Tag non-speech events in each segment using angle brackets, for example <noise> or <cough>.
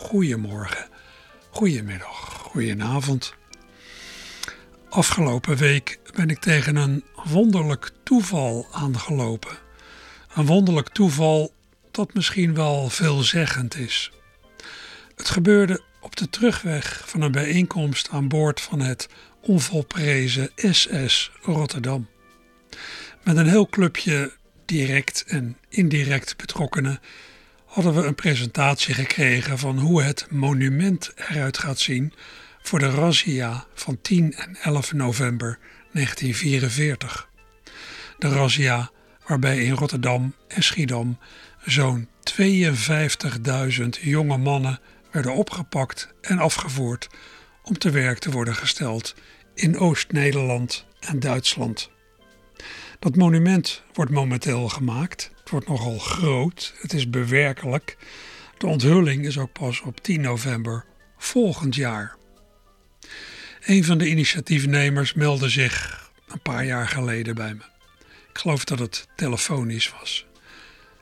Goedemorgen, goedemiddag, goedenavond. Afgelopen week ben ik tegen een wonderlijk toeval aangelopen. Een wonderlijk toeval dat misschien wel veelzeggend is. Het gebeurde op de terugweg van een bijeenkomst aan boord van het onvolprezen SS Rotterdam. Met een heel clubje direct en indirect betrokkenen hadden we een presentatie gekregen van hoe het monument eruit gaat zien voor de razzia van 10 en 11 november 1944. De razzia waarbij in Rotterdam en Schiedam zo'n 52.000 jonge mannen werden opgepakt en afgevoerd om te werk te worden gesteld in Oost-Nederland en Duitsland. Dat monument wordt momenteel gemaakt. Wordt nogal groot. Het is bewerkelijk. De onthulling is ook pas op 10 november volgend jaar. Een van de initiatiefnemers meldde zich een paar jaar geleden bij me. Ik geloof dat het telefonisch was.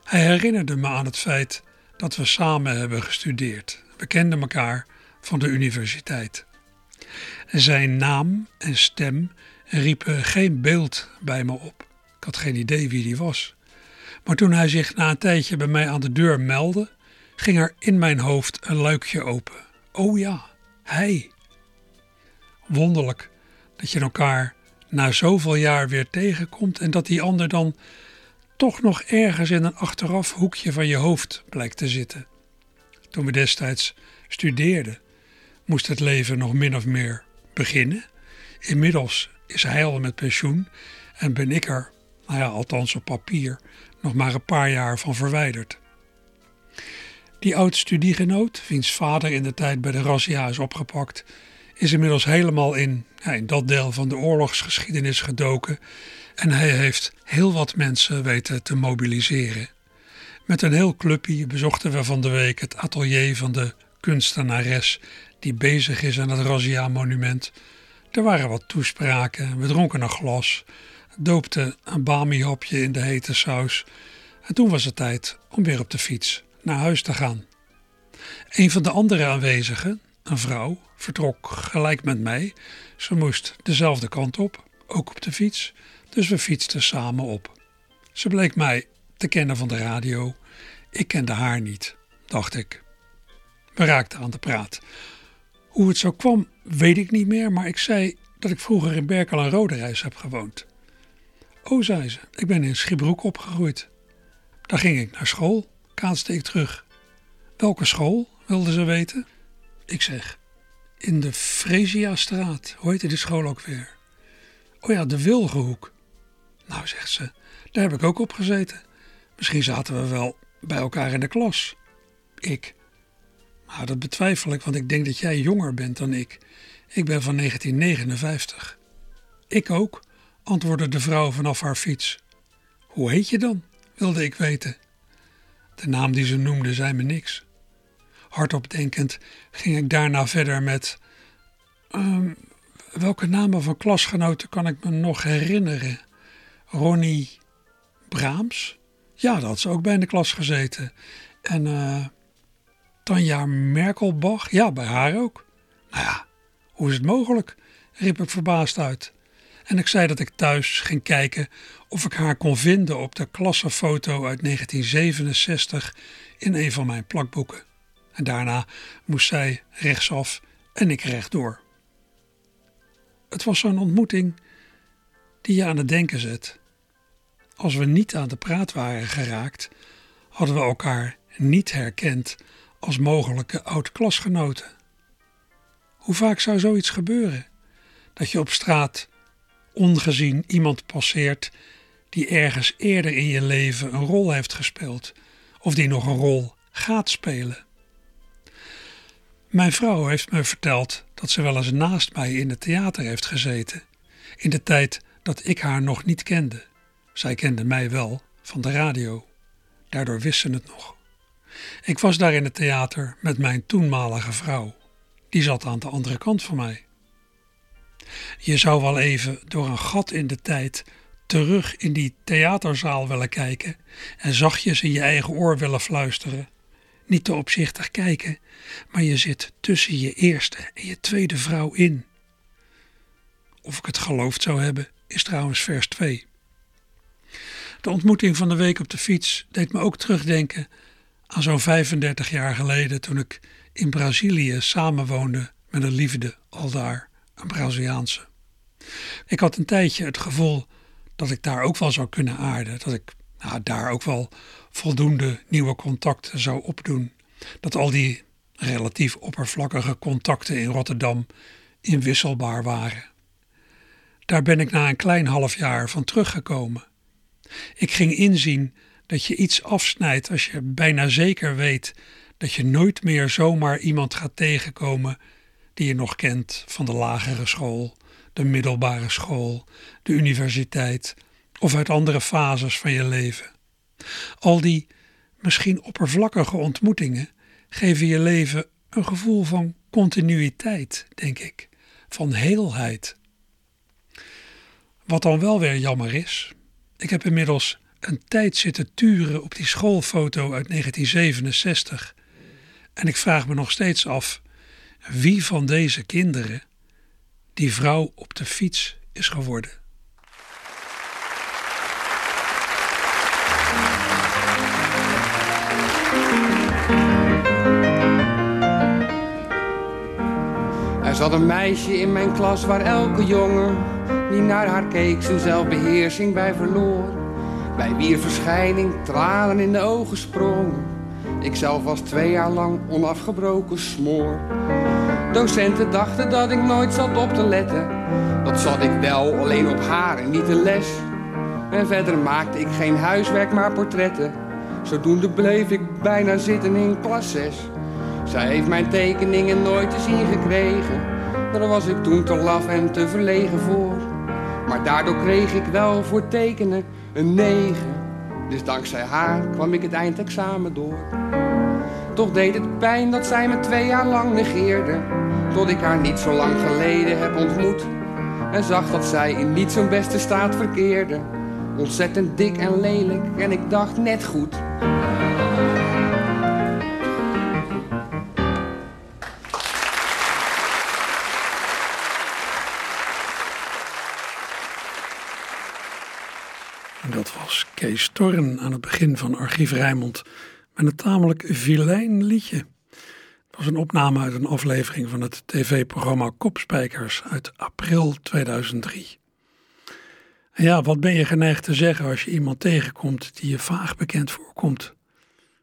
Hij herinnerde me aan het feit dat we samen hebben gestudeerd. We kenden elkaar van de universiteit. Zijn naam en stem riepen geen beeld bij me op. Ik had geen idee wie die was. Maar toen hij zich na een tijdje bij mij aan de deur meldde, ging er in mijn hoofd een luikje open. Oh ja, hij. Wonderlijk dat je elkaar na zoveel jaar weer tegenkomt en dat die ander dan toch nog ergens in een achteraf hoekje van je hoofd blijkt te zitten. Toen we destijds studeerden, moest het leven nog min of meer beginnen. Inmiddels is hij al met pensioen en ben ik er, nou ja, althans op papier, nog maar een paar jaar van verwijderd. Die oud-studiegenoot, wiens vader in de tijd bij de razzia is opgepakt, is inmiddels helemaal in, ja, in dat deel van de oorlogsgeschiedenis gedoken en hij heeft heel wat mensen weten te mobiliseren. Met een heel clubje bezochten we van de week het atelier van de kunstenares die bezig is aan het Razzia-monument. Er waren wat toespraken, we dronken een glas, doopten een bami-hapje in de hete saus en toen was het tijd om weer op de fiets naar huis te gaan. Een van de andere aanwezigen, een vrouw, vertrok gelijk met mij. Ze moest dezelfde kant op, ook op de fiets, dus we fietsten samen op. Ze bleek mij te kennen van de radio. Ik kende haar niet, dacht ik. We raakten aan de praat. Hoe het zo kwam, weet ik niet meer, maar ik zei dat ik vroeger in Berkel en Roderijs heb gewoond. Oh, zei ze, ik ben in Schibroek opgegroeid. Daar ging ik naar school, kaatste ik terug. Welke school, wilde ze weten. Ik zeg, in de Fresiastraat, hoe heette die school ook weer? Oh ja, de Wilgehoek. Nou, zegt ze, daar heb ik ook op gezeten. Misschien zaten we wel bij elkaar in de klas. Ik. Maar dat betwijfel ik, want ik denk dat jij jonger bent dan ik. Ik ben van 1959. Ik ook, antwoordde de vrouw vanaf haar fiets. Hoe heet je dan? wilde ik weten. De naam die ze noemde zei me niks. Hardop denkend ging ik daarna verder met. Um, welke namen van klasgenoten kan ik me nog herinneren? Ronnie Braams. Ja, dat had ze ook bij in de klas gezeten. En uh, Tanja Merkelbach. Ja, bij haar ook. Nou ja, hoe is het mogelijk? riep ik verbaasd uit. En ik zei dat ik thuis ging kijken of ik haar kon vinden op de klassenfoto uit 1967 in een van mijn plakboeken. En daarna moest zij rechtsaf en ik rechtdoor. Het was zo'n ontmoeting die je aan het denken zet. Als we niet aan de praat waren geraakt, hadden we elkaar niet herkend als mogelijke oud-klasgenoten. Hoe vaak zou zoiets gebeuren? Dat je op straat ongezien iemand passeert die ergens eerder in je leven een rol heeft gespeeld of die nog een rol gaat spelen. Mijn vrouw heeft me verteld dat ze wel eens naast mij in het theater heeft gezeten, in de tijd dat ik haar nog niet kende. Zij kende mij wel van de radio. Daardoor wist ze het nog. Ik was daar in het theater met mijn toenmalige vrouw. Die zat aan de andere kant van mij. Je zou wel even door een gat in de tijd terug in die theaterzaal willen kijken en zachtjes in je eigen oor willen fluisteren. Niet te opzichtig kijken, maar je zit tussen je eerste en je tweede vrouw in. Of ik het geloofd zou hebben, is trouwens vers 2. De ontmoeting van de week op de fiets deed me ook terugdenken aan zo'n 35 jaar geleden toen ik in Brazilië samenwoonde met een liefde aldaar, een Braziliaanse. Ik had een tijdje het gevoel dat ik daar ook wel zou kunnen aarden, dat ik nou, daar ook wel voldoende nieuwe contacten zou opdoen. Dat al die relatief oppervlakkige contacten in Rotterdam inwisselbaar waren. Daar ben ik na een klein half jaar van teruggekomen. Ik ging inzien dat je iets afsnijdt als je bijna zeker weet dat je nooit meer zomaar iemand gaat tegenkomen die je nog kent van de lagere school, de middelbare school, de universiteit of uit andere fases van je leven. Al die misschien oppervlakkige ontmoetingen geven je leven een gevoel van continuïteit, denk ik, van heelheid. Wat dan wel weer jammer is, ik heb inmiddels een tijd zitten turen op die schoolfoto uit 1967 en ik vraag me nog steeds af wie van deze kinderen die vrouw op de fiets is geworden. Er zat een meisje in mijn klas waar elke jongen die naar haar keek zijn zelfbeheersing bij verloor. Bij wier verschijning tranen in de ogen sprongen. Ik zelf was twee jaar lang onafgebroken smoor. Docenten dachten dat ik nooit zat op te letten. Dat zat ik wel, alleen op haar en niet de les. En verder maakte ik geen huiswerk, maar portretten. Zodoende bleef ik bijna zitten in klas 6. Zij heeft mijn tekeningen nooit te zien gekregen. Daar was ik toen te laf en te verlegen voor. Maar daardoor kreeg ik wel voor tekenen een 9. Dus dankzij haar kwam ik het eindexamen door. Toch deed het pijn dat zij me twee jaar lang negeerde. Tot ik haar niet zo lang geleden heb ontmoet. En zag dat zij in niet zo'n beste staat verkeerde. Ontzettend dik en lelijk en ik dacht net goed. dat was Kees Torren aan het begin van Archief Rijmond met een tamelijk vilijn liedje. Was een opname uit een aflevering van het tv-programma Kopspijkers uit april 2003. En ja, wat ben je geneigd te zeggen als je iemand tegenkomt die je vaag bekend voorkomt?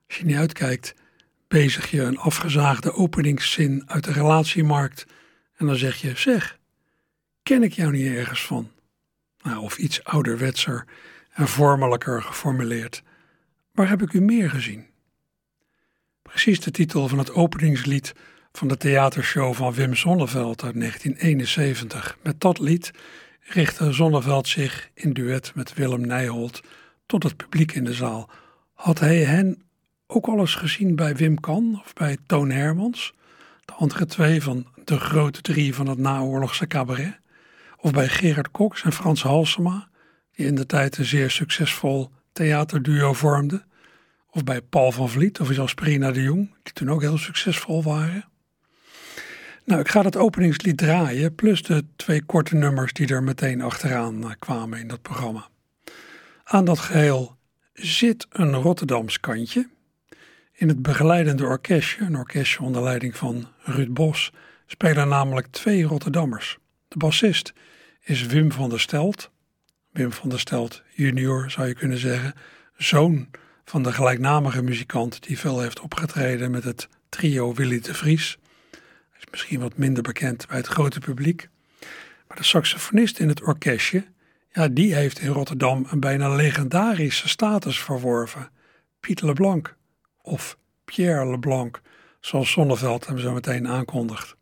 Als je niet uitkijkt, bezig je een afgezaagde openingszin uit de relatiemarkt en dan zeg je: Zeg, ken ik jou niet ergens van? Nou, of iets ouderwetser en vormelijker geformuleerd. Waar heb ik u meer gezien? Precies de titel van het openingslied van de theatershow van Wim Sonneveld uit 1971. Met dat lied richtte Zonneveld zich in duet met Willem Nijholt tot het publiek in de zaal. Had hij hen ook al eens gezien bij Wim Kan of bij Toon Hermans, de andere twee van de grote drie van het naoorlogse cabaret, of bij Gerard Cox en Frans Halsema, die in de tijd een zeer succesvol theaterduo vormden, of bij Paul van Vliet of Jasperina de Jong, die toen ook heel succesvol waren. Nou, ik ga dat openingslied draaien, plus de twee korte nummers die er meteen achteraan eh, kwamen in dat programma. Aan dat geheel zit een Rotterdams kantje. In het begeleidende orkestje, een orkestje onder leiding van Ruud Bos, spelen namelijk twee Rotterdammers. De bassist is Wim van der Stelt, Wim van der Stelt junior zou je kunnen zeggen, zoon van de gelijknamige muzikant die veel heeft opgetreden met het trio Willy de Vries. Hij is misschien wat minder bekend bij het grote publiek. Maar de saxofonist in het orkestje, ja, die heeft in Rotterdam een bijna legendarische status verworven. Piet Leblanc, of Pierre Leblanc, zoals Zonneveld hem zo meteen aankondigt.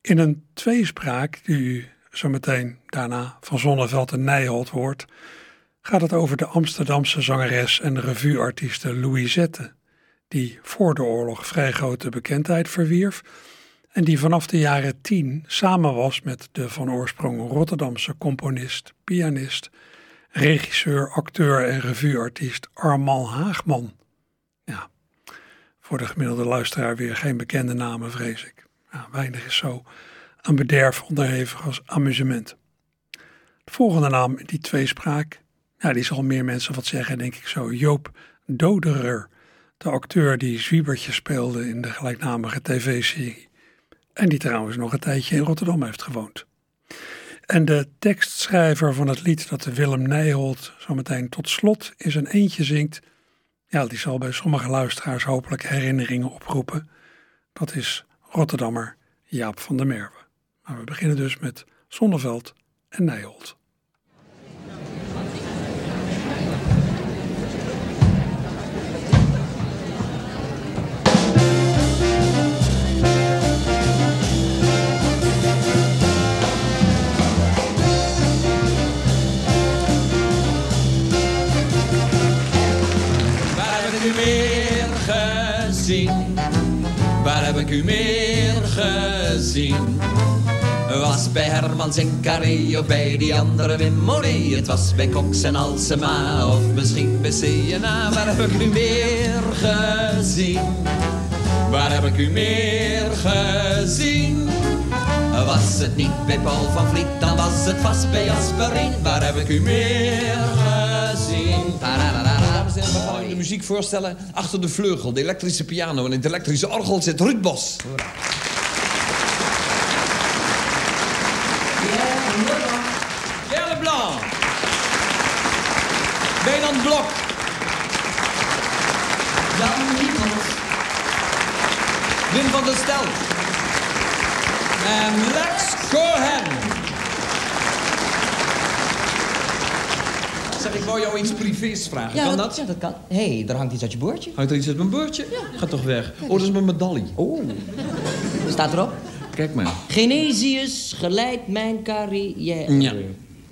In een tweespraak, die u zo meteen daarna van Zonneveld en Nijholt hoort, gaat het over de Amsterdamse zangeres en revueartieste Louisette, die voor de oorlog vrij grote bekendheid verwierf en die vanaf de jaren tien samen was met de van oorsprong Rotterdamse componist, pianist, regisseur, acteur en revueartiest Armand Haagman. Ja, voor de gemiddelde luisteraar weer geen bekende namen, vrees ik. Ja, weinig is zo aan bederf onderhevig als amusement. De volgende naam in die tweespraak, ja, die zal meer mensen wat zeggen, denk ik zo. Joop Doderer, de acteur die Zwiebertje speelde in de gelijknamige tv-serie. En die trouwens nog een tijdje in Rotterdam heeft gewoond. En de tekstschrijver van het lied dat Willem Nijholt zometeen tot slot in zijn eentje zingt, ja, die zal bij sommige luisteraars hopelijk herinneringen oproepen. Dat is Rotterdammer Jaap van der Merwe. Maar we beginnen dus met Zonneveld en Nijholt. Waar heb ik u meer gezien? Was bij Hermans en of bij die andere Wim. Het was bij Cox en Alsema of misschien bij CNA. Waar heb ik u meer gezien? Waar heb ik u meer gezien? Was het niet bij Paul van Vliet, dan was het vast bij Asperien. Waar heb ik u meer gezien? En we gaan de muziek voorstellen. Achter de vleugel, de elektrische piano en het elektrische orgel zit Ruud Bos. Pierre Leblanc. Blok. Jan Niemans. Wim van der Stel. En Lex Cohen. Zeg, ik wou jou iets privés vragen. Ja, kan dat? Ja, dat kan. Hé, hey, er hangt iets uit je boordje. Hangt er iets uit mijn beurtje? Ga toch weg. Oh, dat is mijn medaille. Oh. Staat erop? Kijk maar. Genesius geleidt mijn carrière. Ja.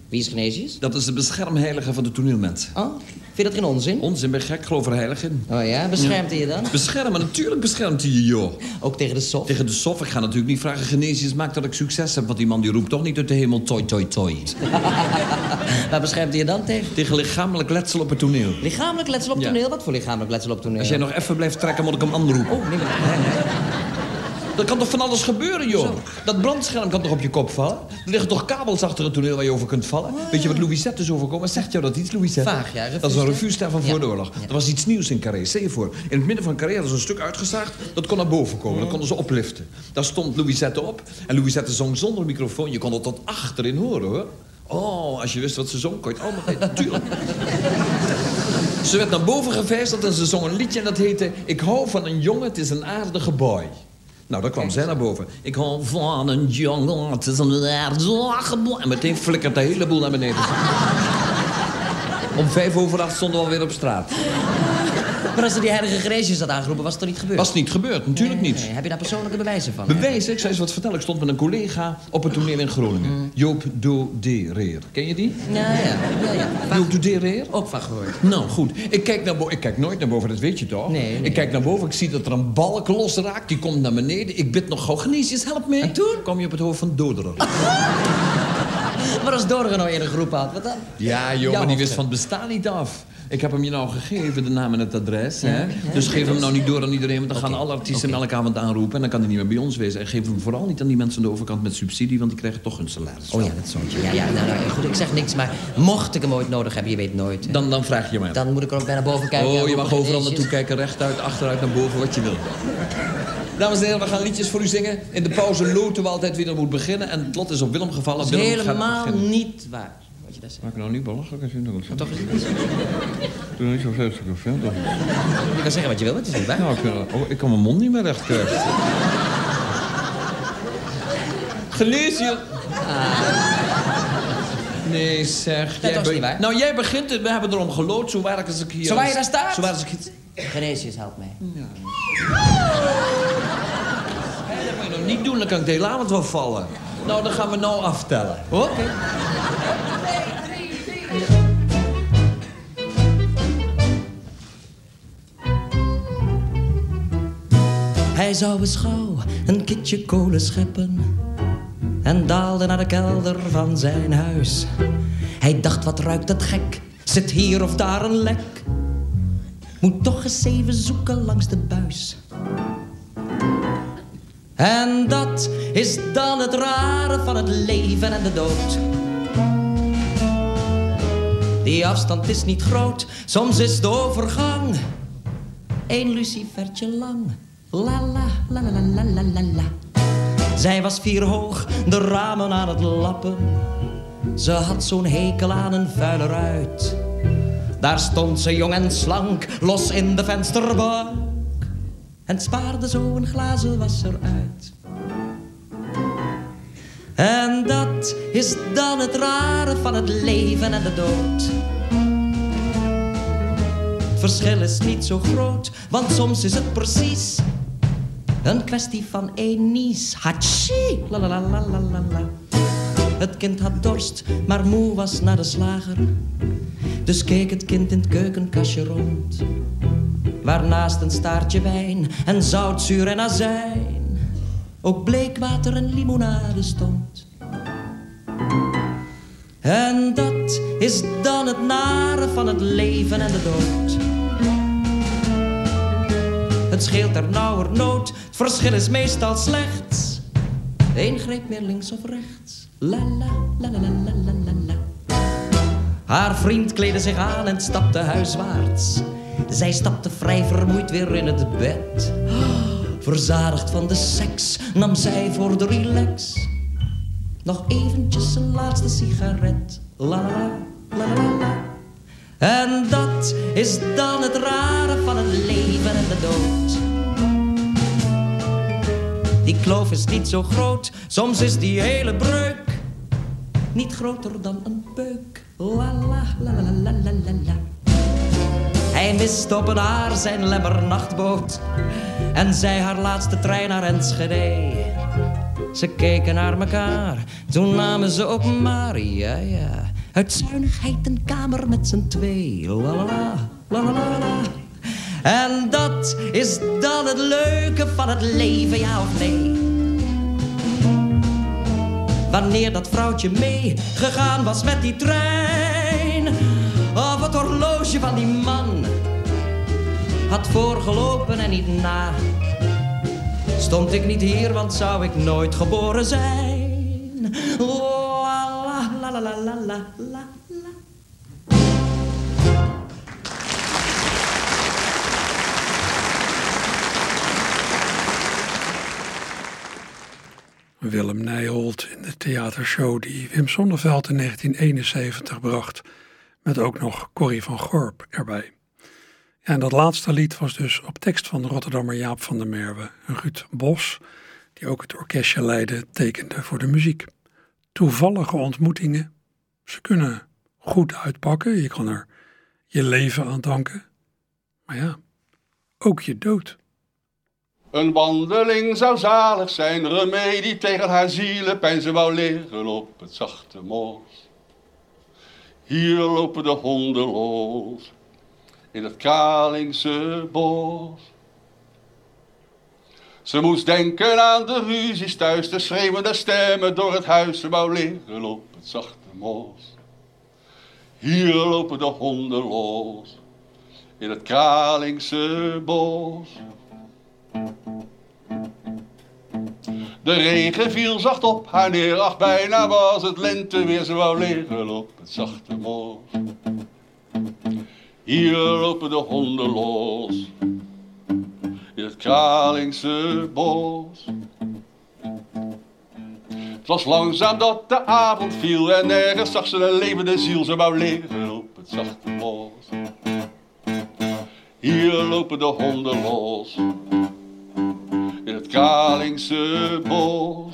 Wie is Genesius? Dat is de beschermheilige van de toneelmensen. Oh, vind je dat geen onzin? Onzin, ben gek, geloof er heilig in. Oh ja, beschermt hij je dan? Beschermen, natuurlijk beschermt hij je, joh. Ook tegen de soft? Tegen de sof, ik ga natuurlijk niet vragen... Genesius, maak dat ik succes heb, want die man die roept toch niet uit de hemel... toi, toi, toi. <laughs> Waar beschermt hij je dan tegen? Tegen lichamelijk letsel op het toneel. Lichamelijk letsel op Ja. toneel? Wat voor lichamelijk letsel op toneel? Als jij nog even blijft trekken, moet ik hem aanroepen. Oh, nee, maar... Dat kan toch van alles gebeuren, joh? Dat brandscherm kan toch op je kop vallen? Er liggen toch kabels achter het toneel waar je over kunt vallen? Weet je wat Louisette is overkomen? Zegt jou dat iets, Louisette? Vaag, ja, Dat is een revuester. van Ja. voor de oorlog. Ja. Er was iets nieuws in Carré. Je voor, in het midden van Carré hadden ze een stuk uitgezaagd... dat kon naar boven komen, dat konden ze opliften. Daar stond Louisette op en Louisette zong zonder microfoon. Je kon het tot achterin horen, hoor. Oh, als je wist wat ze zong, kon je het allemaal weten. Tuurlijk. Ze werd naar boven gevijzeld en ze zong een liedje en dat heette... Ik hou van een jongen, het is een aardige boy. Nou, daar kwam zij naar boven. Ik hou van een jongen, het is een aardige. En meteen flikkert de hele boel naar beneden. <laughs> Om vijf over acht stonden we alweer op straat. Maar als er die heilige Genesius had aangeroepen, was het toch niet gebeurd? Was niet gebeurd, natuurlijk niet. Nee, heb je daar persoonlijke bewijzen van? Bewijzen, ik zou eens wat vertellen. Ik stond met een collega op het toneel in Groningen. Joop Dodereer. Ken je die? Ja, ja. ja, ja. Joop Dodereer? Ook van gehoord. Nou, goed. Ik kijk, naar ik kijk nooit naar boven, dat weet je toch? Nee, nee. Ik kijk naar boven, ik zie dat er een balk losraakt. Die komt naar beneden. Ik bid nog gauw, Genesius, help me. En toen? kwam je op het hoofd van Doderer. <laughs> Maar als Dorger nou in een groep had, wat dan? Ja, joh, maar die wist van het bestaan niet af. Ik heb hem je nou gegeven, de naam en het adres. Hè? Dus geef hem nou niet door aan iedereen, want dan gaan alle artiesten hem elke avond aanroepen. En dan kan hij niet meer bij ons wezen. En geef hem vooral niet aan die mensen aan de overkant met subsidie, want die krijgen toch hun salaris. Oh ja, dat zoontje. Ja, ja, nou, nou, goed, ik zeg niks, maar mocht ik hem ooit nodig hebben, je weet nooit. hè. Dan, dan vraag je maar. Dan moet ik er ook bij naar boven kijken. Oh, je mag overal naartoe kijken, rechtuit, achteruit, naar boven, wat je wil. Dames en heren, we gaan liedjes voor u zingen. In de pauze loten we altijd wie er moet beginnen. En het lot is op Willem gevallen. Dat is Willem helemaal niet waar, zegt. Maak nou niet belachelijk als je het doet. Toch is het niet zo. Doe niet zo vreselijk veel. Je kan zeggen wat je wil, het is niet waar. Nou, ik, dat- oh, ik kan mijn mond niet meer recht krijgen. Je... Nee, zeg. Dat was be- niet waar. Nou, jij begint het. We hebben erom gelood. Zo waar ik als ik hier... Zo waar je daar staat? Zo waar als ik hier... Genesius, help mij. je nou niet doen, dan kan ik de hele avond wel vallen. Nou, dan gaan we nou aftellen. Oké. Hij zou eens gauw een kitje kolen scheppen en daalde naar de kelder van zijn huis. Hij dacht, wat ruikt het gek, zit hier of daar een lek. Moet toch eens even zoeken langs de buis. En dat is dan het rare van het leven en de dood. Die afstand is niet groot, soms is de overgang één lucifertje lang. La la la la la la. Zij was vier hoog, de ramen aan het lappen. Ze had zo'n hekel aan een vuile ruit. Daar stond ze jong en slank, los in de vensterbank. En spaarde zo een glazen wasser uit. En dat is dan het rare van het leven en de dood. Verschil is niet zo groot, want soms is het precies een kwestie van één nies. Hachi, la la la la la. Het kind had dorst, maar moe was naar de slager. Dus keek het kind in het keukenkastje rond. Waarnaast een staartje wijn en zout, zuur en azijn. Ook bleekwater en limonade stond. En dat is dan het nare van het leven en de dood. Het scheelt er nauwernood, het verschil is meestal slechts. Eén greep meer links of rechts. La la la la la la la la. Haar vriend kleedde zich aan en stapte huiswaarts. Zij stapte vrij vermoeid weer in het bed. <gasps> Verzadigd van de seks nam zij voor de relax. Nog eventjes een laatste sigaret. La la la la. En dat is dan het rare van het leven en de dood. Die kloof is niet zo groot, soms is die hele breuk niet groter dan een peuk. La la la la la la. Hij miste op een haar zijn lemmernachtboot en zij haar laatste trein naar Enschede. Ze keken naar elkaar, toen namen ze op Maria, ja. Uit zuinigheid een kamer met z'n twee. La la la, la la. En dat is dan het leuke van het leven, ja of nee? Wanneer dat vrouwtje mee gegaan was met die trein. Of het horloge van die man had voorgelopen en niet na. Stond ik niet hier, want zou ik nooit geboren zijn. La la la la la la la. Willem Nijholt in de theatershow die Wim Sonneveld in 1971 bracht. Met ook nog Corrie van Gorp erbij. En dat laatste lied was dus op tekst van de Rotterdammer Jaap van der Merwe. Ruud Bos, die ook het orkestje leidde, tekende voor de muziek. Toevallige ontmoetingen, ze kunnen goed uitpakken. Je kan er je leven aan danken. Maar ja, ook je dood. Een wandeling zou zalig zijn, remedie tegen haar zielenpijn. Ze wou liggen op het zachte mos. Hier lopen de honden los, in het Kralingse bos. Ze moest denken aan de ruzies thuis, de schreeuwende stemmen door het huis. Ze wou liggen op het zachte mos. Hier lopen de honden los, in het Kralingse bos. De regen viel zacht op haar neer, ach bijna was het lente weer, ze wou liggen op het zachte mos. Hier lopen de honden los, in het Kralingse bos. Het was langzaam dat de avond viel en nergens zag ze een levende ziel, ze wou liggen op het zachte mos. Hier lopen de honden los, in het Kralingse bos.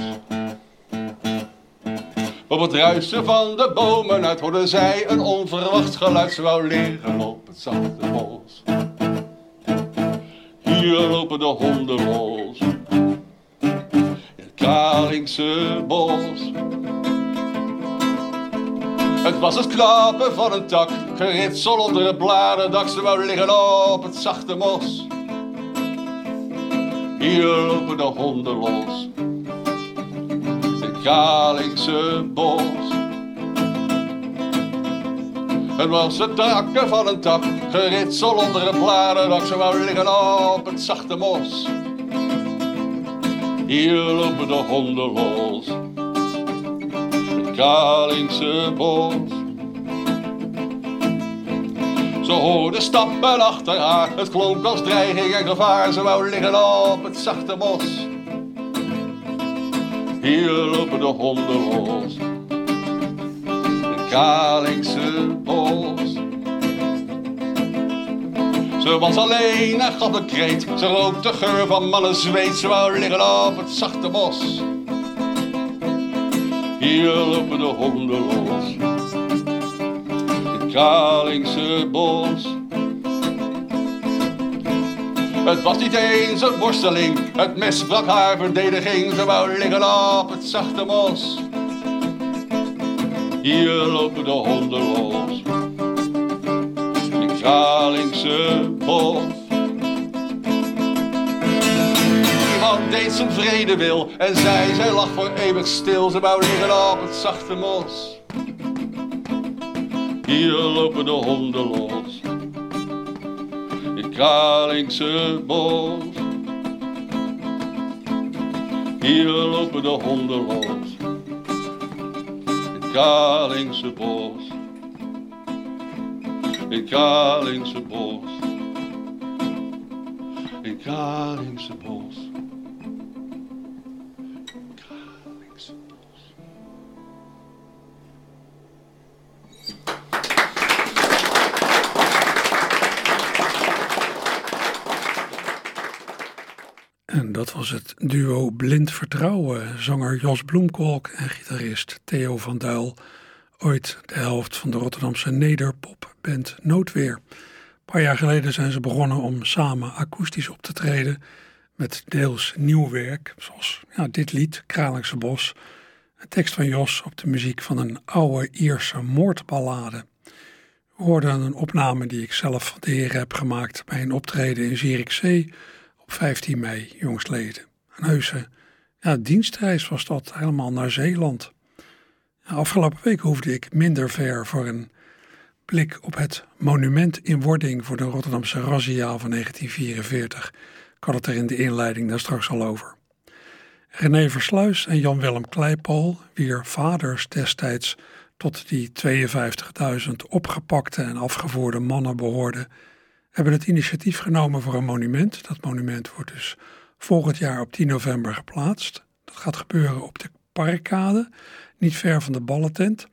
Op het ruisen van de bomen uit hoorde zij een onverwacht geluid. Ze wou liggen op het zachte bos. Hier lopen de honden los, Kalingse bos. Het was het klappen van een tak, geritsel onder het bladerdak, ze wou liggen op het zachte mos. Hier lopen de honden los, de Kalingse bos. Het was het takken van een tak, geritsel onder het bladerdak, ze wou liggen op het zachte mos. Hier lopen de honden los. Het Kalingse bos. Ze hoorde stappen achter haar. Het klonk als dreiging en gevaar. Ze wou liggen op het zachte mos. Hier lopen de honden los. Het Kalingse bos. Ze was alleen en gaf een kreet. Ze rook de geur van mannen zweet. Ze wou liggen op het zachte bos. Hier lopen de honden los. Het Kalingse bos. Het was niet eens een worsteling. Het mes brak haar verdediging. Ze wou liggen op het zachte mos. Hier lopen de honden los. Kralingse bos. Iemand deed zijn vrede wil en zij, zij lag voor eeuwig stil. Ze wou liggen op het zachte mos. Hier lopen de honden los. Kralingse bos. Hier lopen de honden los. Het Kralingse bos. In Kalingse bos. In Kalingse bos. Was het duo Blind Vertrouwen, zanger Jos Bloemkolk en gitarist Theo van Duil. Ooit de helft van de Rotterdamse nederpopband Noodweer. Een paar jaar geleden zijn ze begonnen om samen akoestisch op te treden met deels nieuw werk, zoals ja, dit lied, Kralingse Bos. Een tekst van Jos op de muziek van een oude Ierse moordballade. We hoorden een opname die ik zelf van de heren heb gemaakt bij een optreden in Zierikzee 15 mei jongstleden. Een heuse ja, dienstreis was dat, helemaal naar Zeeland. Afgelopen week hoefde ik minder ver voor een blik op het monument in wording voor de Rotterdamse razzia van 1944. Ik had het er in de inleiding daar straks al over. René Versluis en Jan-Willem Kleipol, wier vaders destijds tot die 52.000 opgepakte en afgevoerde mannen behoorden, hebben het initiatief genomen voor een monument. Dat monument wordt dus volgend jaar op 10 november geplaatst. Dat gaat gebeuren op de Parkkade niet ver van de ballentent.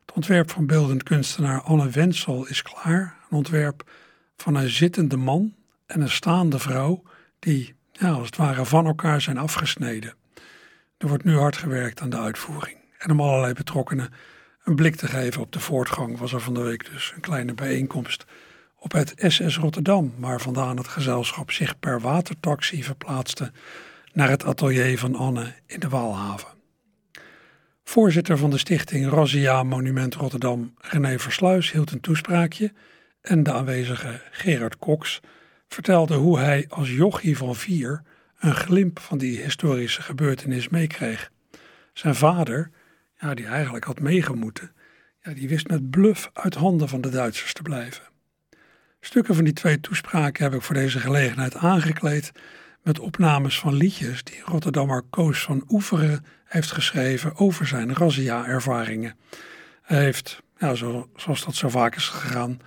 Het ontwerp van beeldend kunstenaar Anne Wensel is klaar. Een ontwerp van een zittende man en een staande vrouw die ja, als het ware van elkaar zijn afgesneden. Er wordt nu hard gewerkt aan de uitvoering. En om allerlei betrokkenen een blik te geven op de voortgang was er van de week dus een kleine bijeenkomst op het SS Rotterdam, waar vandaan het gezelschap zich per watertaxi verplaatste naar het atelier van Anne in de Waalhaven. Voorzitter van de stichting Razzia Monument Rotterdam, René Versluis, hield een toespraakje en de aanwezige Gerard Cox vertelde hoe hij als jochie van vier een glimp van die historische gebeurtenis meekreeg. Zijn vader, ja, die eigenlijk had meegemoeten, ja, die wist met bluff uit handen van de Duitsers te blijven. Stukken van die twee toespraken heb ik voor deze gelegenheid aangekleed met opnames van liedjes die Rotterdammer Koos van Oeveren heeft geschreven over zijn razzia-ervaringen. Hij heeft, ja, zo, zoals dat zo vaak is gegaan,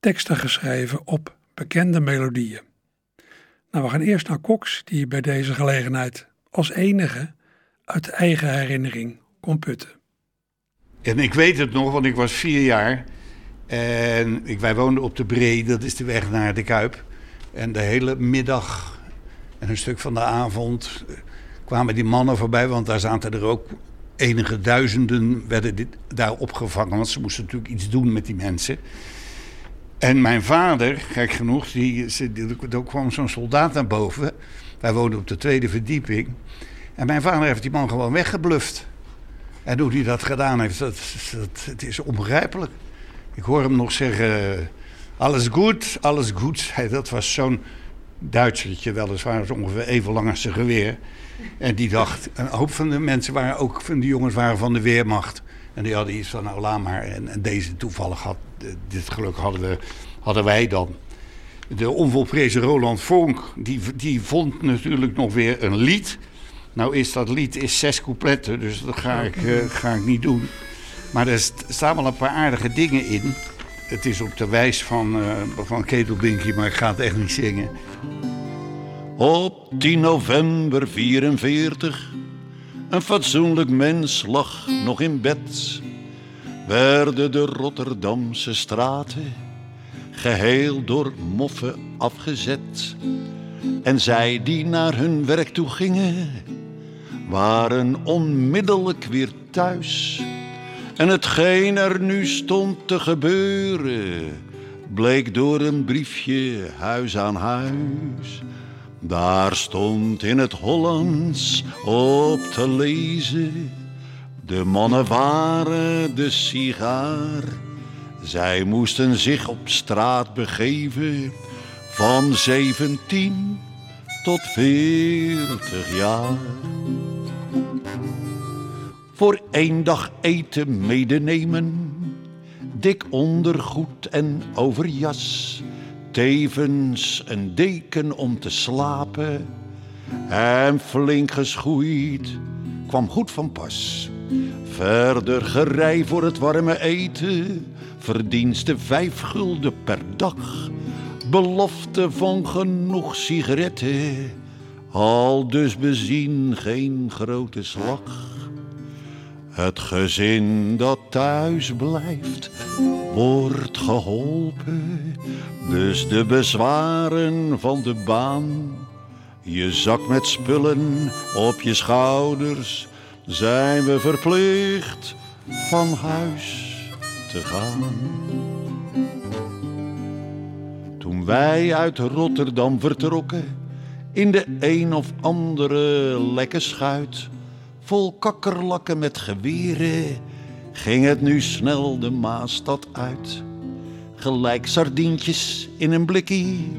teksten geschreven op bekende melodieën. Nou, we gaan eerst naar Cox, die bij deze gelegenheid als enige uit eigen herinnering kon putten. En ik weet het nog, want ik was vier jaar en ik, wij woonden op de Bree, dat is de weg naar de Kuip. En de hele middag en een stuk van de avond eh, kwamen die mannen voorbij, want daar zaten er ook enige duizenden werden dit, daar opgevangen. Want ze moesten natuurlijk iets doen met die mensen. En mijn vader, gek genoeg, die, er kwam zo'n soldaat naar boven. Wij woonden op de tweede verdieping. En mijn vader heeft die man gewoon weggebluft. En hoe hij dat gedaan heeft, dat, dat, het is onbegrijpelijk. Ik hoor hem nog zeggen, alles goed, alles goed. <laughs> Dat was zo'n Duitsertje weliswaar, ongeveer even lang als zijn geweer. En die dacht, een hoop van de mensen waren ook, van de jongens waren van de Weermacht. En die hadden iets van, nou laat maar. En, deze toevallig had, dit geluk hadden, we, hadden wij dan. De onvolprezen Roland Vonk, die, die vond natuurlijk nog weer een lied. Nou is dat lied is zes coupletten, dus dat ga ik, uh, ga ik niet doen. Maar er staan wel een paar aardige dingen in. Het is op de wijs van, uh, van maar ik ga het echt niet zingen. Op 10 november 44, een fatsoenlijk mens lag nog in bed. Werden de Rotterdamse straten geheel door moffen afgezet. En zij die naar hun werk toe gingen, waren onmiddellijk weer thuis. En hetgeen er nu stond te gebeuren, bleek door een briefje huis aan huis. Daar stond in het Hollands op te lezen. De mannen waren de sigaar. Zij moesten zich op straat begeven van 17 tot 40 jaar. Voor één dag eten medenemen, dik ondergoed en overjas Tevens een deken om te slapen en flink geschoeid kwam goed van pas. Verder gerei voor het warme eten, verdienste vijf gulden per dag. Belofte van genoeg sigaretten, al dus bezien geen grote slag. Het gezin dat thuis blijft, wordt geholpen. Dus de bezwaren van de baan, je zak met spullen op je schouders, zijn we verplicht van huis te gaan. Toen wij uit Rotterdam vertrokken, in de een of andere lekke schuit vol kakkerlakken met geweren, ging het nu snel de Maastad uit. Gelijk sardientjes in een blikkie,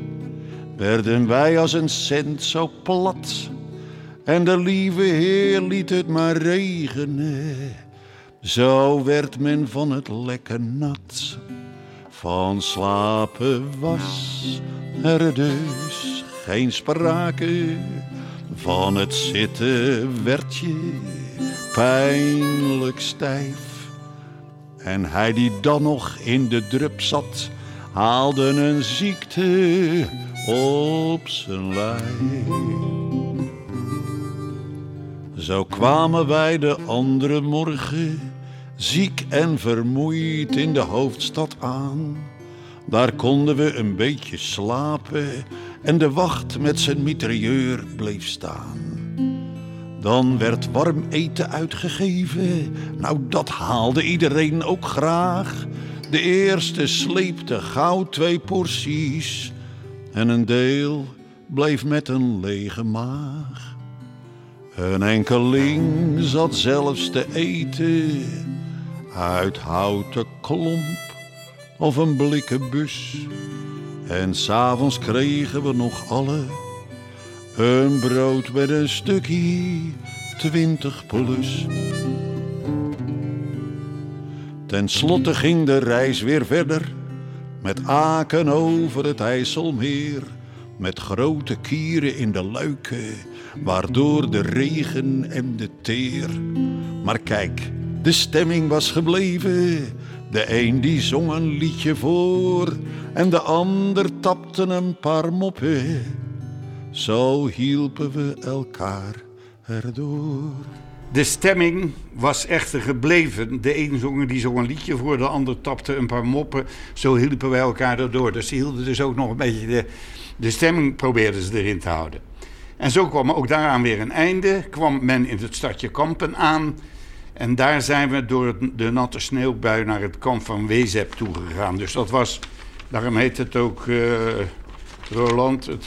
werden wij als een cent zo plat. En de lieve Heer liet het maar regenen, zo werd men van het lekker nat. Van slapen was er dus geen sprake van het zitten werd je pijnlijk stijf. En hij die dan nog in de drup zat, haalde een ziekte op zijn lijf. Zo kwamen wij de andere morgen, ziek en vermoeid in de hoofdstad aan. Daar konden we een beetje slapen en de wacht met zijn mitrailleur bleef staan. Dan werd warm eten uitgegeven, nou dat haalde iedereen ook graag. De eerste sleepte gauw twee porties en een deel bleef met een lege maag. Een enkeling zat zelfs te eten uit houten klomp of een blikken bus. En s'avonds kregen we nog alle. Een brood met een stukje twintig plus. Ten slotte ging de reis weer verder, met aken over het IJsselmeer, met grote kieren in de luiken, waardoor de regen en de teer. Maar kijk, de stemming was gebleven, de een die zong een liedje voor en de ander tapte een paar moppen. Zo hielpen we elkaar erdoor. De stemming was echter gebleven. De een zong, die zong een liedje voor, de ander tapte een paar moppen. Zo hielpen wij elkaar erdoor. Dus ze hielden dus ook nog een beetje de, de stemming probeerden ze erin te houden. En zo kwam ook daaraan weer een einde. Kwam men in het stadje Kampen aan. En daar zijn we door de natte sneeuwbui naar het kamp van Wezep toegegaan. Dus dat was, daarom heet het ook uh, Roland, het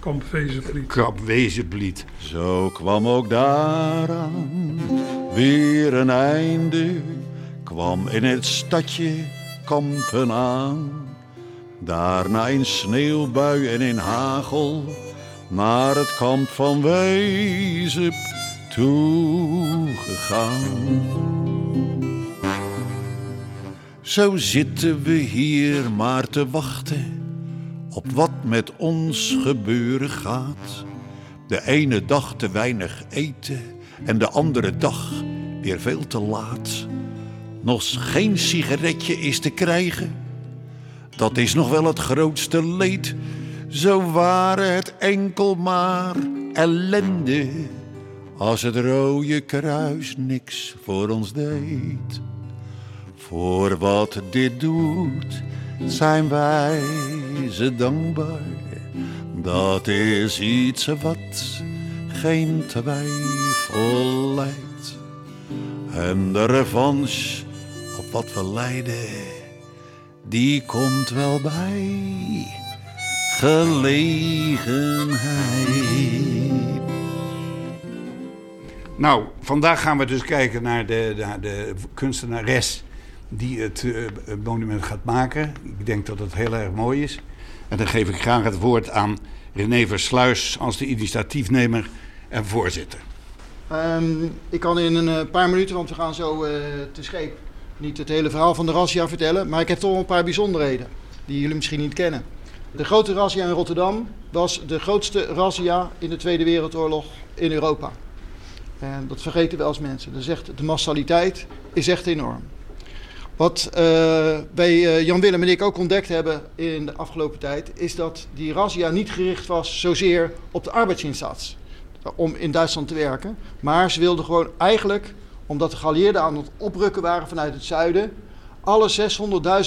Kamp. Krab Wezenbliet. Zo kwam ook daaraan weer een einde, kwam in het stadje Kampen aan. Daarna in sneeuwbui en in hagel naar het kamp van Wezep toegegaan. Zo zitten we hier maar te wachten op wat met ons gebeuren gaat. De ene dag te weinig eten en de andere dag weer veel te laat. Nog geen sigaretje is te krijgen. Dat is nog wel het grootste leed. Zo waren het enkel maar ellende. Als het Rode Kruis niks voor ons deed. Voor wat dit doet, zijn wij ze dankbaar. Dat is iets wat geen twijfel leidt. En de revanche op wat we lijden, die komt wel bij gelegenheid. Nou, vandaag gaan we dus kijken naar de, naar de kunstenares die het eh, monument gaat maken. Ik denk dat het heel erg mooi is. En dan geef ik graag het woord aan René Versluis als de initiatiefnemer en voorzitter. Ehm, ik kan in een eh, paar minuten, want we gaan zo eh, te scheep, niet het hele verhaal van de razzia vertellen. Maar ik heb toch een paar bijzonderheden die jullie misschien niet kennen. De grote razzia in Rotterdam was de grootste razzia in de Tweede Wereldoorlog in Europa. En dat vergeten we als mensen. Is echt, de massaliteit is echt enorm. Wat uh, wij uh, Jan Willem en ik ook ontdekt hebben in de afgelopen tijd, is dat die razzia niet gericht was zozeer op de arbeidsinzats om in Duitsland te werken. Maar ze wilden gewoon eigenlijk, omdat de geallieerden aan het oprukken waren vanuit het zuiden, alle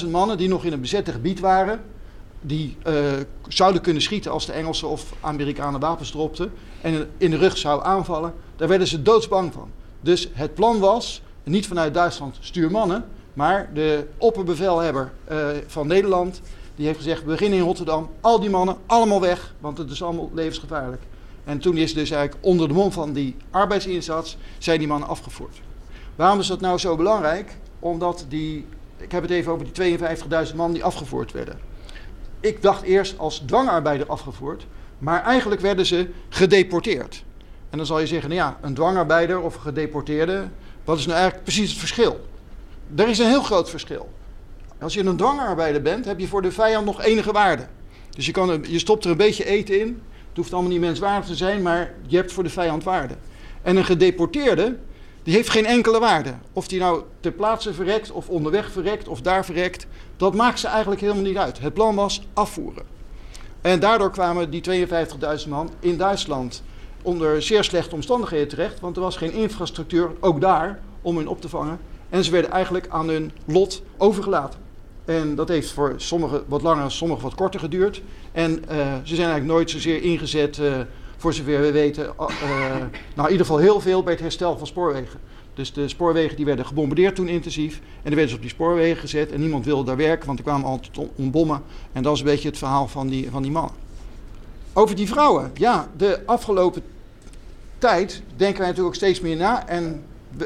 600.000 mannen die nog in een bezette gebied waren, die uh, zouden kunnen schieten als de Engelsen of Amerikanen wapens dropten en in de rug zouden aanvallen, daar werden ze doodsbang van. Dus het plan was, niet vanuit Duitsland stuur mannen, maar de opperbevelhebber uh, van Nederland, die heeft gezegd, we beginnen in Rotterdam, al die mannen allemaal weg, want het is allemaal levensgevaarlijk. En toen is dus eigenlijk onder de mond van die arbeidsinzats, zijn die mannen afgevoerd. Waarom is dat nou zo belangrijk? Omdat die, ik heb het even over die 52.000 man die afgevoerd werden. Ik dacht eerst als dwangarbeider afgevoerd, maar eigenlijk werden ze gedeporteerd. En dan zal je zeggen, nou ja, een dwangarbeider of gedeporteerde, wat is nou eigenlijk precies het verschil? Er is een heel groot verschil. Als je een dwangarbeider bent, heb je voor de vijand nog enige waarde. Dus je, kan, je stopt er een beetje eten in. Het hoeft allemaal niet menswaardig te zijn, maar je hebt voor de vijand waarde. En een gedeporteerde, die heeft geen enkele waarde. Of die nou ter plaatse verrekt, of onderweg verrekt, of daar verrekt. Dat maakt ze eigenlijk helemaal niet uit. Het plan was afvoeren. En daardoor kwamen die 52.000 man in Duitsland onder zeer slechte omstandigheden terecht. Want er was geen infrastructuur, ook daar, om hen op te vangen. En ze werden eigenlijk aan hun lot overgelaten. En dat heeft voor sommigen wat langer, sommigen wat korter geduurd. En uh, ze zijn eigenlijk nooit zozeer ingezet, uh, voor zover we weten, uh, nou in ieder geval heel veel bij het herstel van spoorwegen. Dus de spoorwegen die werden gebombardeerd toen intensief. En er werden ze op die spoorwegen gezet en niemand wilde daar werken, want er kwamen altijd om bommen. En dat is een beetje het verhaal van die, van die mannen. Over die vrouwen. Ja, de afgelopen tijd denken wij natuurlijk ook steeds meer na. En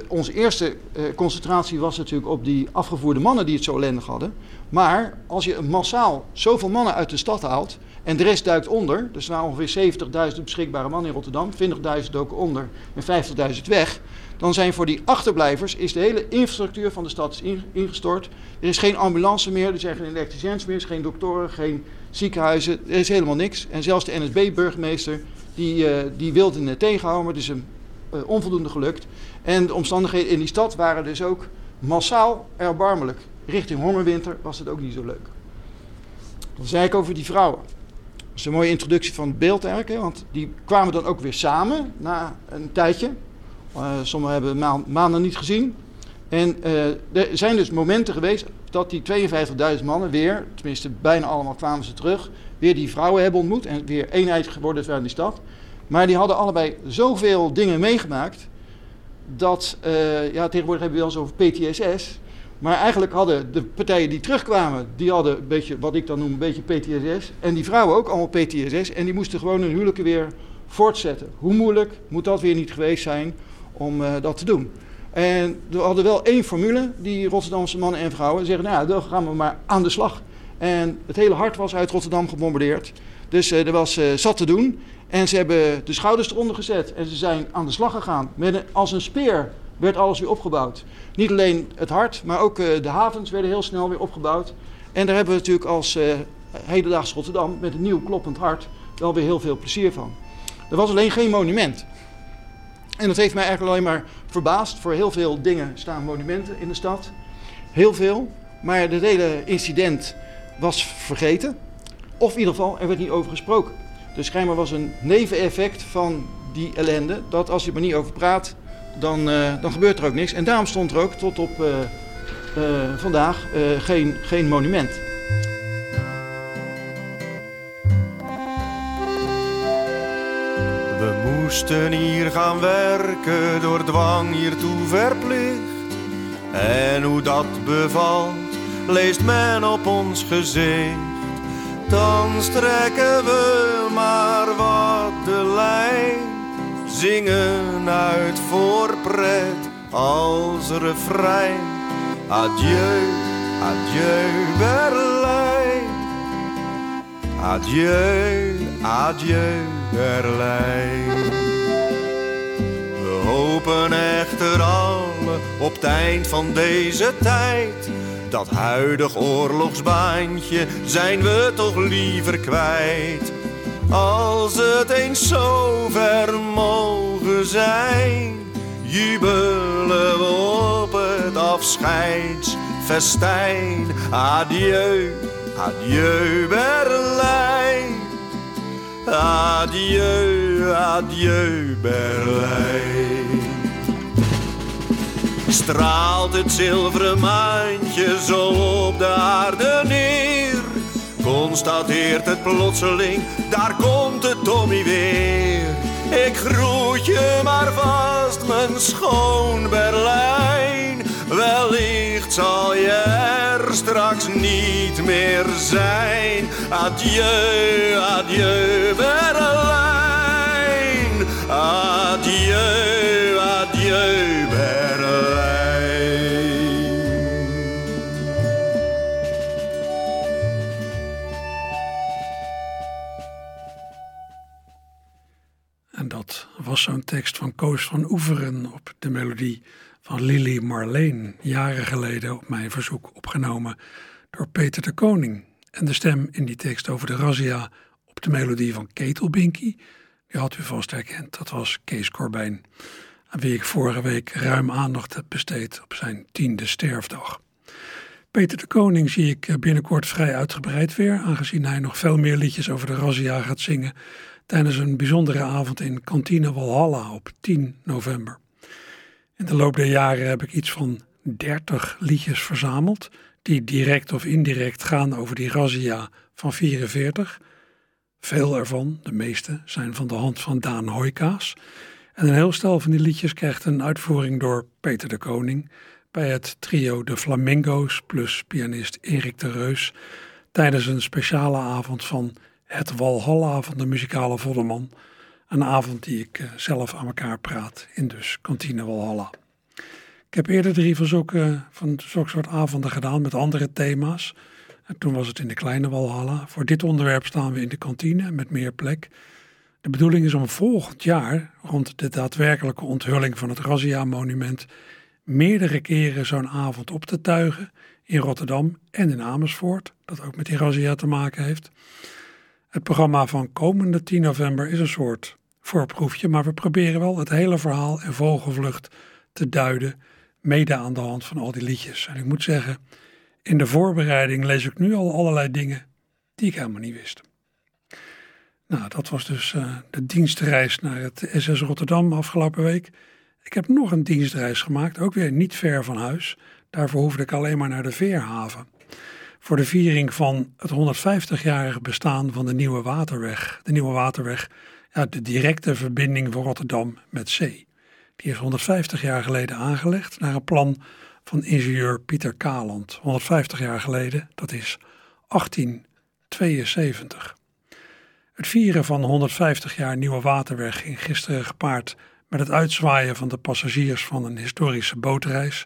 onze eerste uh, concentratie was natuurlijk op die afgevoerde mannen die het zo ellendig hadden. Maar als je massaal zoveel mannen uit de stad haalt en de rest duikt onder, dus waren ongeveer 70.000 beschikbare mannen in Rotterdam, 20.000 doken onder en 50.000 weg, dan zijn voor die achterblijvers is de hele infrastructuur van de stad ingestort. Er is geen ambulance meer, er zijn geen elektriciëns meer, er is geen doktoren, geen ziekenhuizen, er is helemaal niks. En zelfs de NSB-burgemeester die, uh, die wilde het tegenhouden, maar het is hem uh, onvoldoende gelukt. En de omstandigheden in die stad waren dus ook massaal erbarmelijk. Richting hongerwinter was het ook niet zo leuk. Dan zei ik over die vrouwen. Dat is een mooie introductie van het beeld eigenlijk. Want die kwamen dan ook weer samen na een tijdje. Uh, sommigen hebben ma maanden niet gezien. En er zijn dus momenten geweest dat die 52.000 mannen weer, tenminste bijna allemaal kwamen ze terug, weer die vrouwen hebben ontmoet en weer eenheid geworden zijn in die stad. Maar die hadden allebei zoveel dingen meegemaakt dat, uh, ja, tegenwoordig hebben we wel eens over PTSS. Maar eigenlijk hadden de partijen die terugkwamen, die hadden een beetje, wat ik dan noem, een beetje PTSS. En die vrouwen ook allemaal PTSS. En die moesten gewoon hun huwelijken weer voortzetten. Hoe moeilijk moet dat weer niet geweest zijn om uh, dat te doen? En we hadden wel één formule, die Rotterdamse mannen en vrouwen zeggen, nou ja, dan gaan we maar aan de slag. En het hele hart was uit Rotterdam gebombardeerd. Dus uh, er was uh, zat te doen. En ze hebben de schouders eronder gezet en ze zijn aan de slag gegaan. Met als een speer werd alles weer opgebouwd. Niet alleen het hart, maar ook uh, de havens werden heel snel weer opgebouwd. En daar hebben we natuurlijk als hedendaags Rotterdam met een nieuw kloppend hart wel weer heel veel plezier van. Er was alleen geen monument. En dat heeft mij eigenlijk alleen maar verbaasd. Voor heel veel dingen staan monumenten in de stad. Heel veel. Maar het hele incident was vergeten. Of in ieder geval, er werd niet over gesproken. Dus schijnbaar was een neveneffect van die ellende. Dat als je er niet over praat, dan, uh, dan gebeurt er ook niks. En daarom stond er ook tot op uh, uh, vandaag geen, geen monument. Moesten hier gaan werken, door dwang hiertoe verplicht. En hoe dat bevalt, leest men op ons gezicht. Dan strekken we maar wat de lijn, zingen uit voor pret als refrein. Adieu, adieu Berlijn. Adieu, adieu Berlijn. Hopen echter alle op het eind van deze tijd dat huidig oorlogsbaantje zijn we toch liever kwijt. Als het eens zo ver mogen zijn, jubelen we op het afscheidsfestijn. Adieu, adieu Berlijn. Adieu, adieu Berlijn straalt het zilveren maantje zo op de aarde neer. Constateert het plotseling, daar komt het Tommy weer. Ik groet je maar vast, mijn schoon Berlijn. Wellicht zal je er straks niet meer zijn. Adieu, adieu tekst van Koos van Oeveren op de melodie van Lily Marleen, jaren geleden op mijn verzoek opgenomen door Peter de Koning. En de stem in die tekst over de razzia op de melodie van Ketelbinky, die had u vast herkend, dat was Kees Corbijn, aan wie ik vorige week ruim aandacht heb besteed op zijn tiende sterfdag. Peter de Koning zie ik binnenkort vrij uitgebreid weer, aangezien hij nog veel meer liedjes over de razzia gaat zingen tijdens een bijzondere avond in Kantine Walhalla op 10 november. In de loop der jaren heb ik iets van 30 liedjes verzameld, die direct of indirect gaan over die razzia van 44. Veel ervan, de meeste, zijn van de hand van Daan Hoijkaas. En een heel stel van die liedjes krijgt een uitvoering door Peter de Koning bij het trio De Flamingo's plus pianist Erik de Reus tijdens een speciale avond van het Walhalla van de muzikale Vodderman. Een avond die ik eh, zelf aan elkaar praat in dus kantine Walhalla. Ik heb eerder drie van zulke, van zulke soort avonden gedaan met andere thema's. En toen was het in de kleine Walhalla. Voor dit onderwerp staan we in de kantine met meer plek. De bedoeling is om volgend jaar, rond de daadwerkelijke onthulling van het Razzia-monument, meerdere keren zo'n avond op te tuigen in Rotterdam en in Amersfoort, dat ook met die Razzia te maken heeft. Het programma van komende 10 november is een soort voorproefje, maar we proberen wel het hele verhaal in vogelvlucht te duiden, mede aan de hand van al die liedjes. En ik moet zeggen, in de voorbereiding lees ik nu al allerlei dingen die ik helemaal niet wist. Nou, dat was dus uh, de dienstreis naar het SS Rotterdam afgelopen week. Ik heb nog een dienstreis gemaakt, ook weer niet ver van huis. Daarvoor hoefde ik alleen maar naar de Veerhaven voor de viering van het 150-jarige bestaan van de Nieuwe Waterweg. De Nieuwe Waterweg, ja, de directe verbinding van Rotterdam met zee. Die is 150 jaar geleden aangelegd naar een plan van ingenieur Pieter Kaland, 150 jaar geleden, dat is 1872. Het vieren van 150 jaar Nieuwe Waterweg ging gisteren gepaard met het uitzwaaien van de passagiers van een historische bootreis.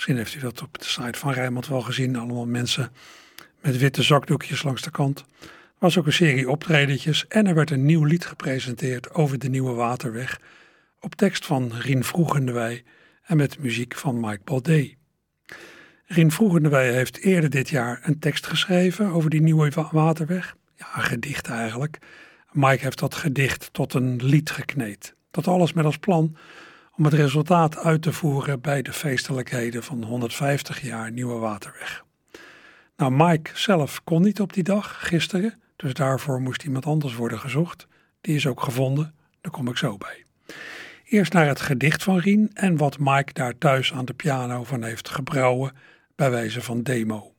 Misschien heeft u dat op de site van Rijnmond wel gezien, allemaal mensen met witte zakdoekjes langs de kant. Er was ook een serie optredetjes en er werd een nieuw lied gepresenteerd over de Nieuwe Waterweg op tekst van Rien Vroegendewij en met muziek van Mike Baudet. Rien Vroegendewij heeft eerder dit jaar een tekst geschreven over die Nieuwe Waterweg. Ja, een gedicht eigenlijk. Mike heeft dat gedicht tot een lied gekneed. Dat alles met als plan om het resultaat uit te voeren bij de feestelijkheden van 150 jaar Nieuwe Waterweg. Nou, Mike zelf kon niet op die dag, gisteren, dus daarvoor moest iemand anders worden gezocht. Die is ook gevonden, daar kom ik zo bij. Eerst naar het gedicht van Rien en wat Mike daar thuis aan de piano van heeft gebrouwen bij wijze van demo.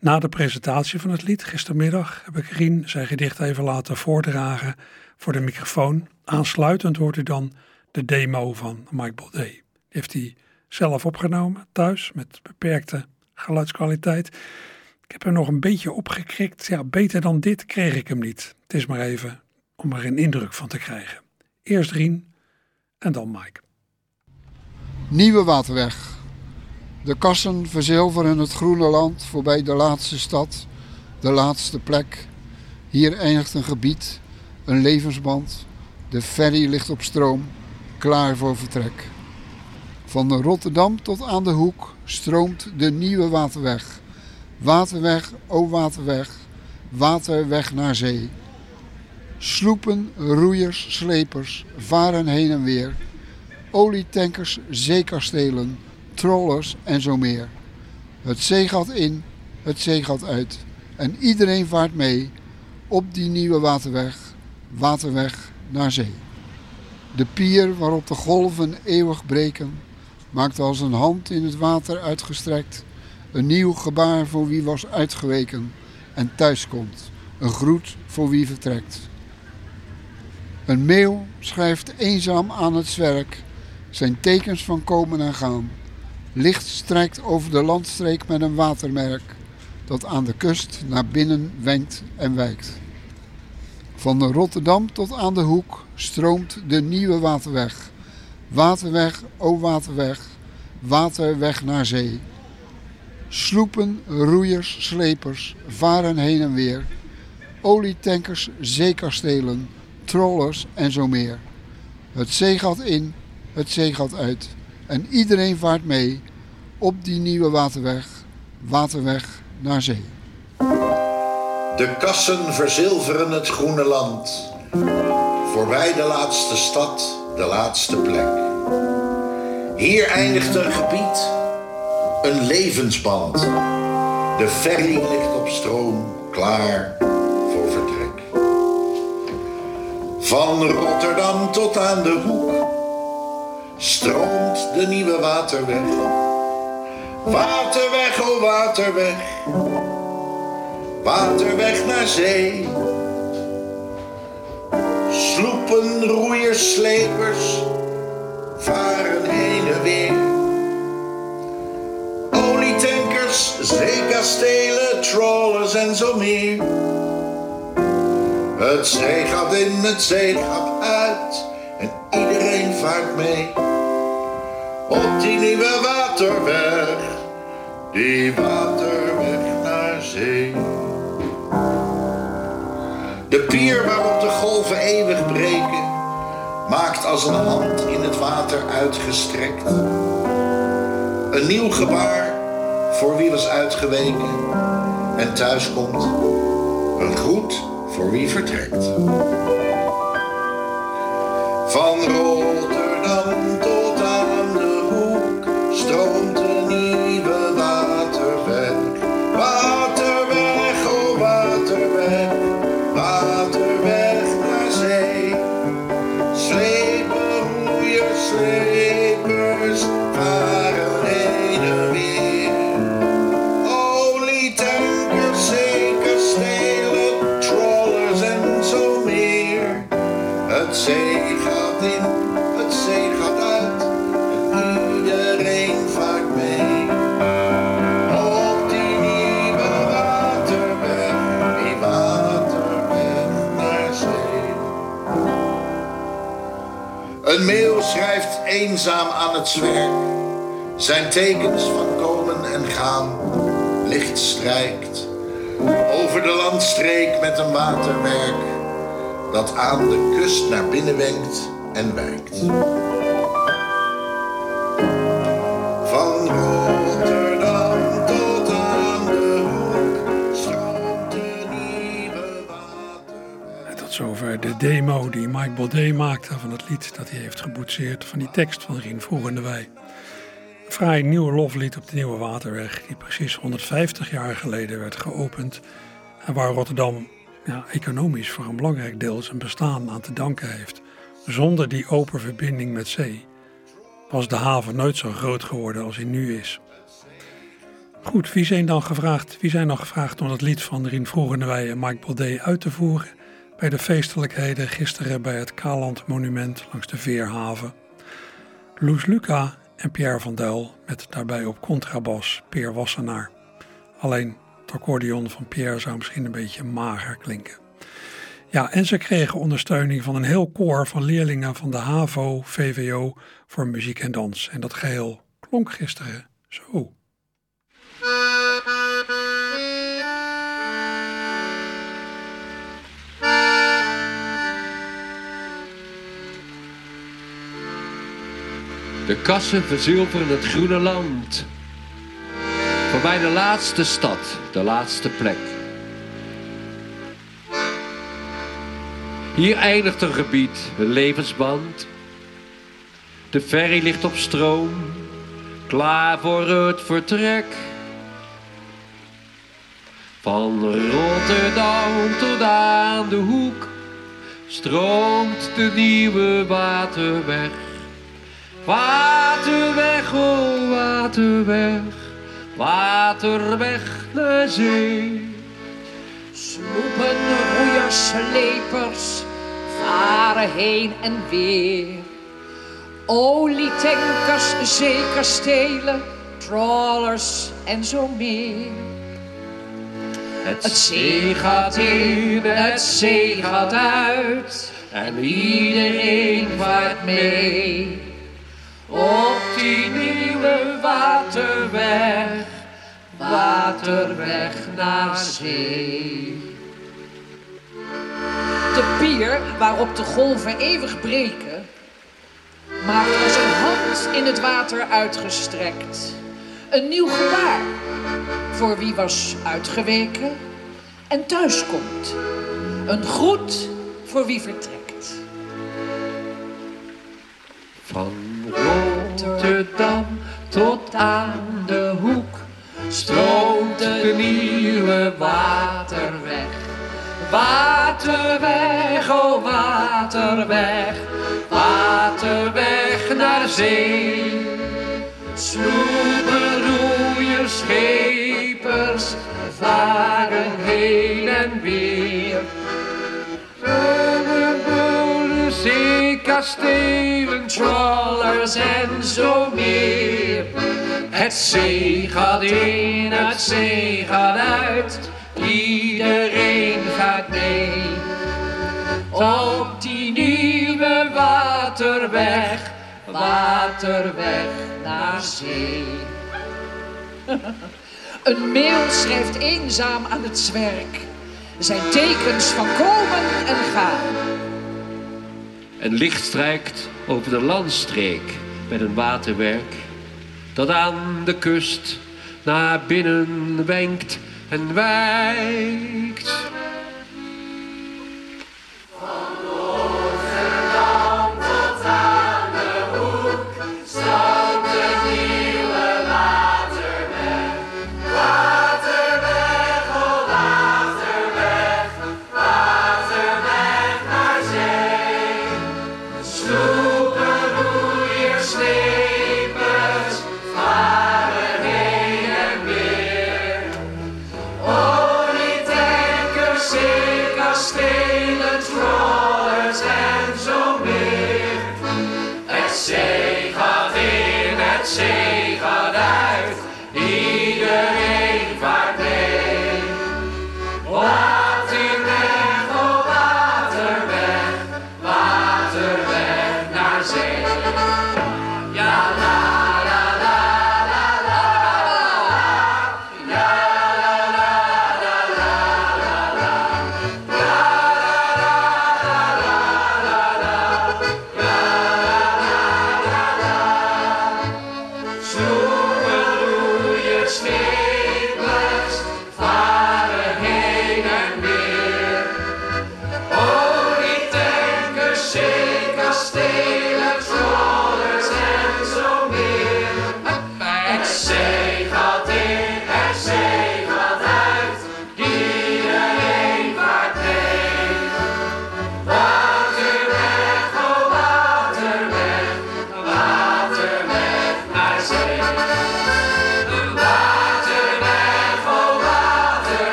Na de presentatie van het lied gistermiddag heb ik Rien zijn gedicht even laten voordragen voor de microfoon. Aansluitend hoort u dan de demo van Mike Baudet. Heeft hij zelf opgenomen thuis met beperkte geluidskwaliteit. Ik heb er nog een beetje opgekrikt. Ja, beter dan dit kreeg ik hem niet. Het is maar even om er een indruk van te krijgen. Eerst Rien en dan Mike. Nieuwe Waterweg. De kassen verzilveren het groene land voorbij de laatste stad, de laatste plek. Hier eindigt een gebied, een levensband. De ferry ligt op stroom, klaar voor vertrek. Van Rotterdam tot aan de hoek stroomt de nieuwe waterweg. Waterweg, o waterweg, waterweg naar zee. Sloepen, roeiers, slepers varen heen en weer. Olietankers, zeekastelen, trollers en zo meer. Het zee gaat in, het zee gaat uit. En iedereen vaart mee op die nieuwe waterweg, waterweg naar zee. De pier waarop de golven eeuwig breken, maakt als een hand in het water uitgestrekt een nieuw gebaar voor wie was uitgeweken en thuiskomt, een groet voor wie vertrekt. Een meeuw schrijft eenzaam aan het zwerk zijn tekens van komen en gaan. Licht strijkt over de landstreek met een watermerk dat aan de kust naar binnen wenkt en wijkt. Van Rotterdam tot aan de hoek stroomt de nieuwe waterweg. Waterweg, o waterweg, waterweg naar zee. Sloepen, roeiers, slepers varen heen en weer. Olietankers, zeekastelen, trollers en zo meer. Het zee gaat in, het zee gaat uit. En iedereen vaart mee op die nieuwe waterweg, waterweg naar zee. De kassen verzilveren het groene land. Voorbij de laatste stad, de laatste plek. Hier eindigt een gebied, een levensband. De ferry ligt op stroom, klaar voor vertrek. Van Rotterdam tot aan de hoek stroomt de nieuwe waterweg. Waterweg, oh waterweg, waterweg naar zee. Sloepen, roeiers, slepers varen heen en weer. Olietankers, zeekastelen, trollers en zo meer. Het zee gaat in, het zee gaat uit en iedereen vaart mee. Op die nieuwe waterweg, die waterweg naar zee. Pier waarop de golven eeuwig breken, maakt als een hand in het water uitgestrekt. Een nieuw gebaar voor wie was uitgeweken en thuis komt. Een groet voor wie vertrekt. Van Rotterdam tot aan de hoek stroomt eenzaam aan het zwerk. Zijn tekens van komen en gaan. Licht strijkt over de landstreek met een waterwerk. Dat aan de kust naar binnen wenkt en wijkt. Demo die Mike Baudet maakte van het lied dat hij heeft geboetseerd van die tekst van Rien Vroeg de Wei. Een fraai nieuw loflied op de Nieuwe Waterweg die precies 150 jaar geleden werd geopend en waar Rotterdam ja, economisch voor een belangrijk deel zijn bestaan aan te danken heeft. Zonder die open verbinding met zee was de haven nooit zo groot geworden als hij nu is. Goed, wie zijn dan gevraagd, wie zijn dan gevraagd om het lied van Rien Vroegenewij en Mike Baudet uit te voeren bij de feestelijkheden gisteren bij het Kaland Monument langs de Veerhaven? Loes Luca en Pierre van Duil met daarbij op contrabas Peer Wassenaar. Alleen het accordeon van Pierre zou misschien een beetje mager klinken. Ja, en ze kregen ondersteuning van een heel koor van leerlingen van de HAVO, VWO voor muziek en dans. En dat geheel klonk gisteren zo. De kassen verzilveren het groene land. Voorbij de laatste stad, de laatste plek. Hier eindigt een gebied, een levensband. De ferry ligt op stroom, klaar voor het vertrek. Van Rotterdam tot aan de hoek stroomt de nieuwe waterweg. Waterweg, oh waterweg, waterweg naar zee. Sloepen, roeiers, slepers varen heen en weer. Olietankers, zeekastelen, trawlers en zo meer. Het zee gaat in, het zee gaat uit en iedereen vaart mee. Op die nieuwe waterweg, waterweg naar zee. De pier waarop de golven eeuwig breken, maakt als een hand in het water uitgestrekt. Een nieuw gebaar voor wie was uitgeweken en thuiskomt. Een groet voor wie vertrekt. Van Rotterdam tot aan de hoek stroomt de nieuwe waterweg. Waterweg, oh waterweg, waterweg naar zee. Sloepen, roeiers, schepers varen heen en weer. Zeekastelen, trawlers en zo meer. Het zee gaat in, het zee gaat uit, iedereen gaat mee. Op die nieuwe waterweg, waterweg naar zee. <laughs> Een meeuw schrijft eenzaam aan het zwerk. Zijn tekens van komen en gaan. Een licht strijkt over de landstreek met een waterwerk dat aan de kust naar binnen wenkt en wijkt.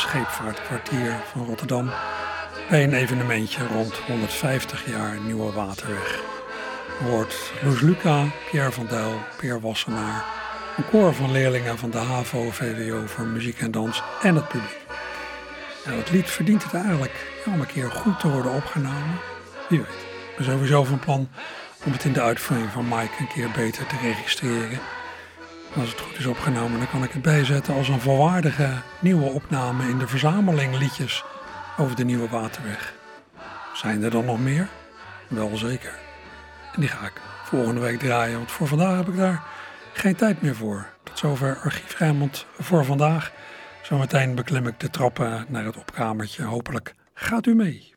Scheepvaartkwartier van Rotterdam. Bij een evenementje rond 150 jaar Nieuwe Waterweg. Er hoort Loes Luca, Pierre van Dijl, Peer Wassenaar, een koor van leerlingen van de HAVO, VWO voor muziek en dans en het publiek. Ja, het lied verdient het eigenlijk om een keer goed te worden opgenomen. Wie weet. Ik ben sowieso van plan om het in de uitvoering van Mike een keer beter te registreren. Als het goed is opgenomen, dan kan ik het bijzetten als een volwaardige nieuwe opname in de verzameling liedjes over de Nieuwe Waterweg. Zijn er dan nog meer? Wel zeker. En die ga ik volgende week draaien, want voor vandaag heb ik daar geen tijd meer voor. Tot zover Archief Rijnmond voor vandaag. Zometeen beklim ik de trappen naar het opkamertje. Hopelijk gaat u mee.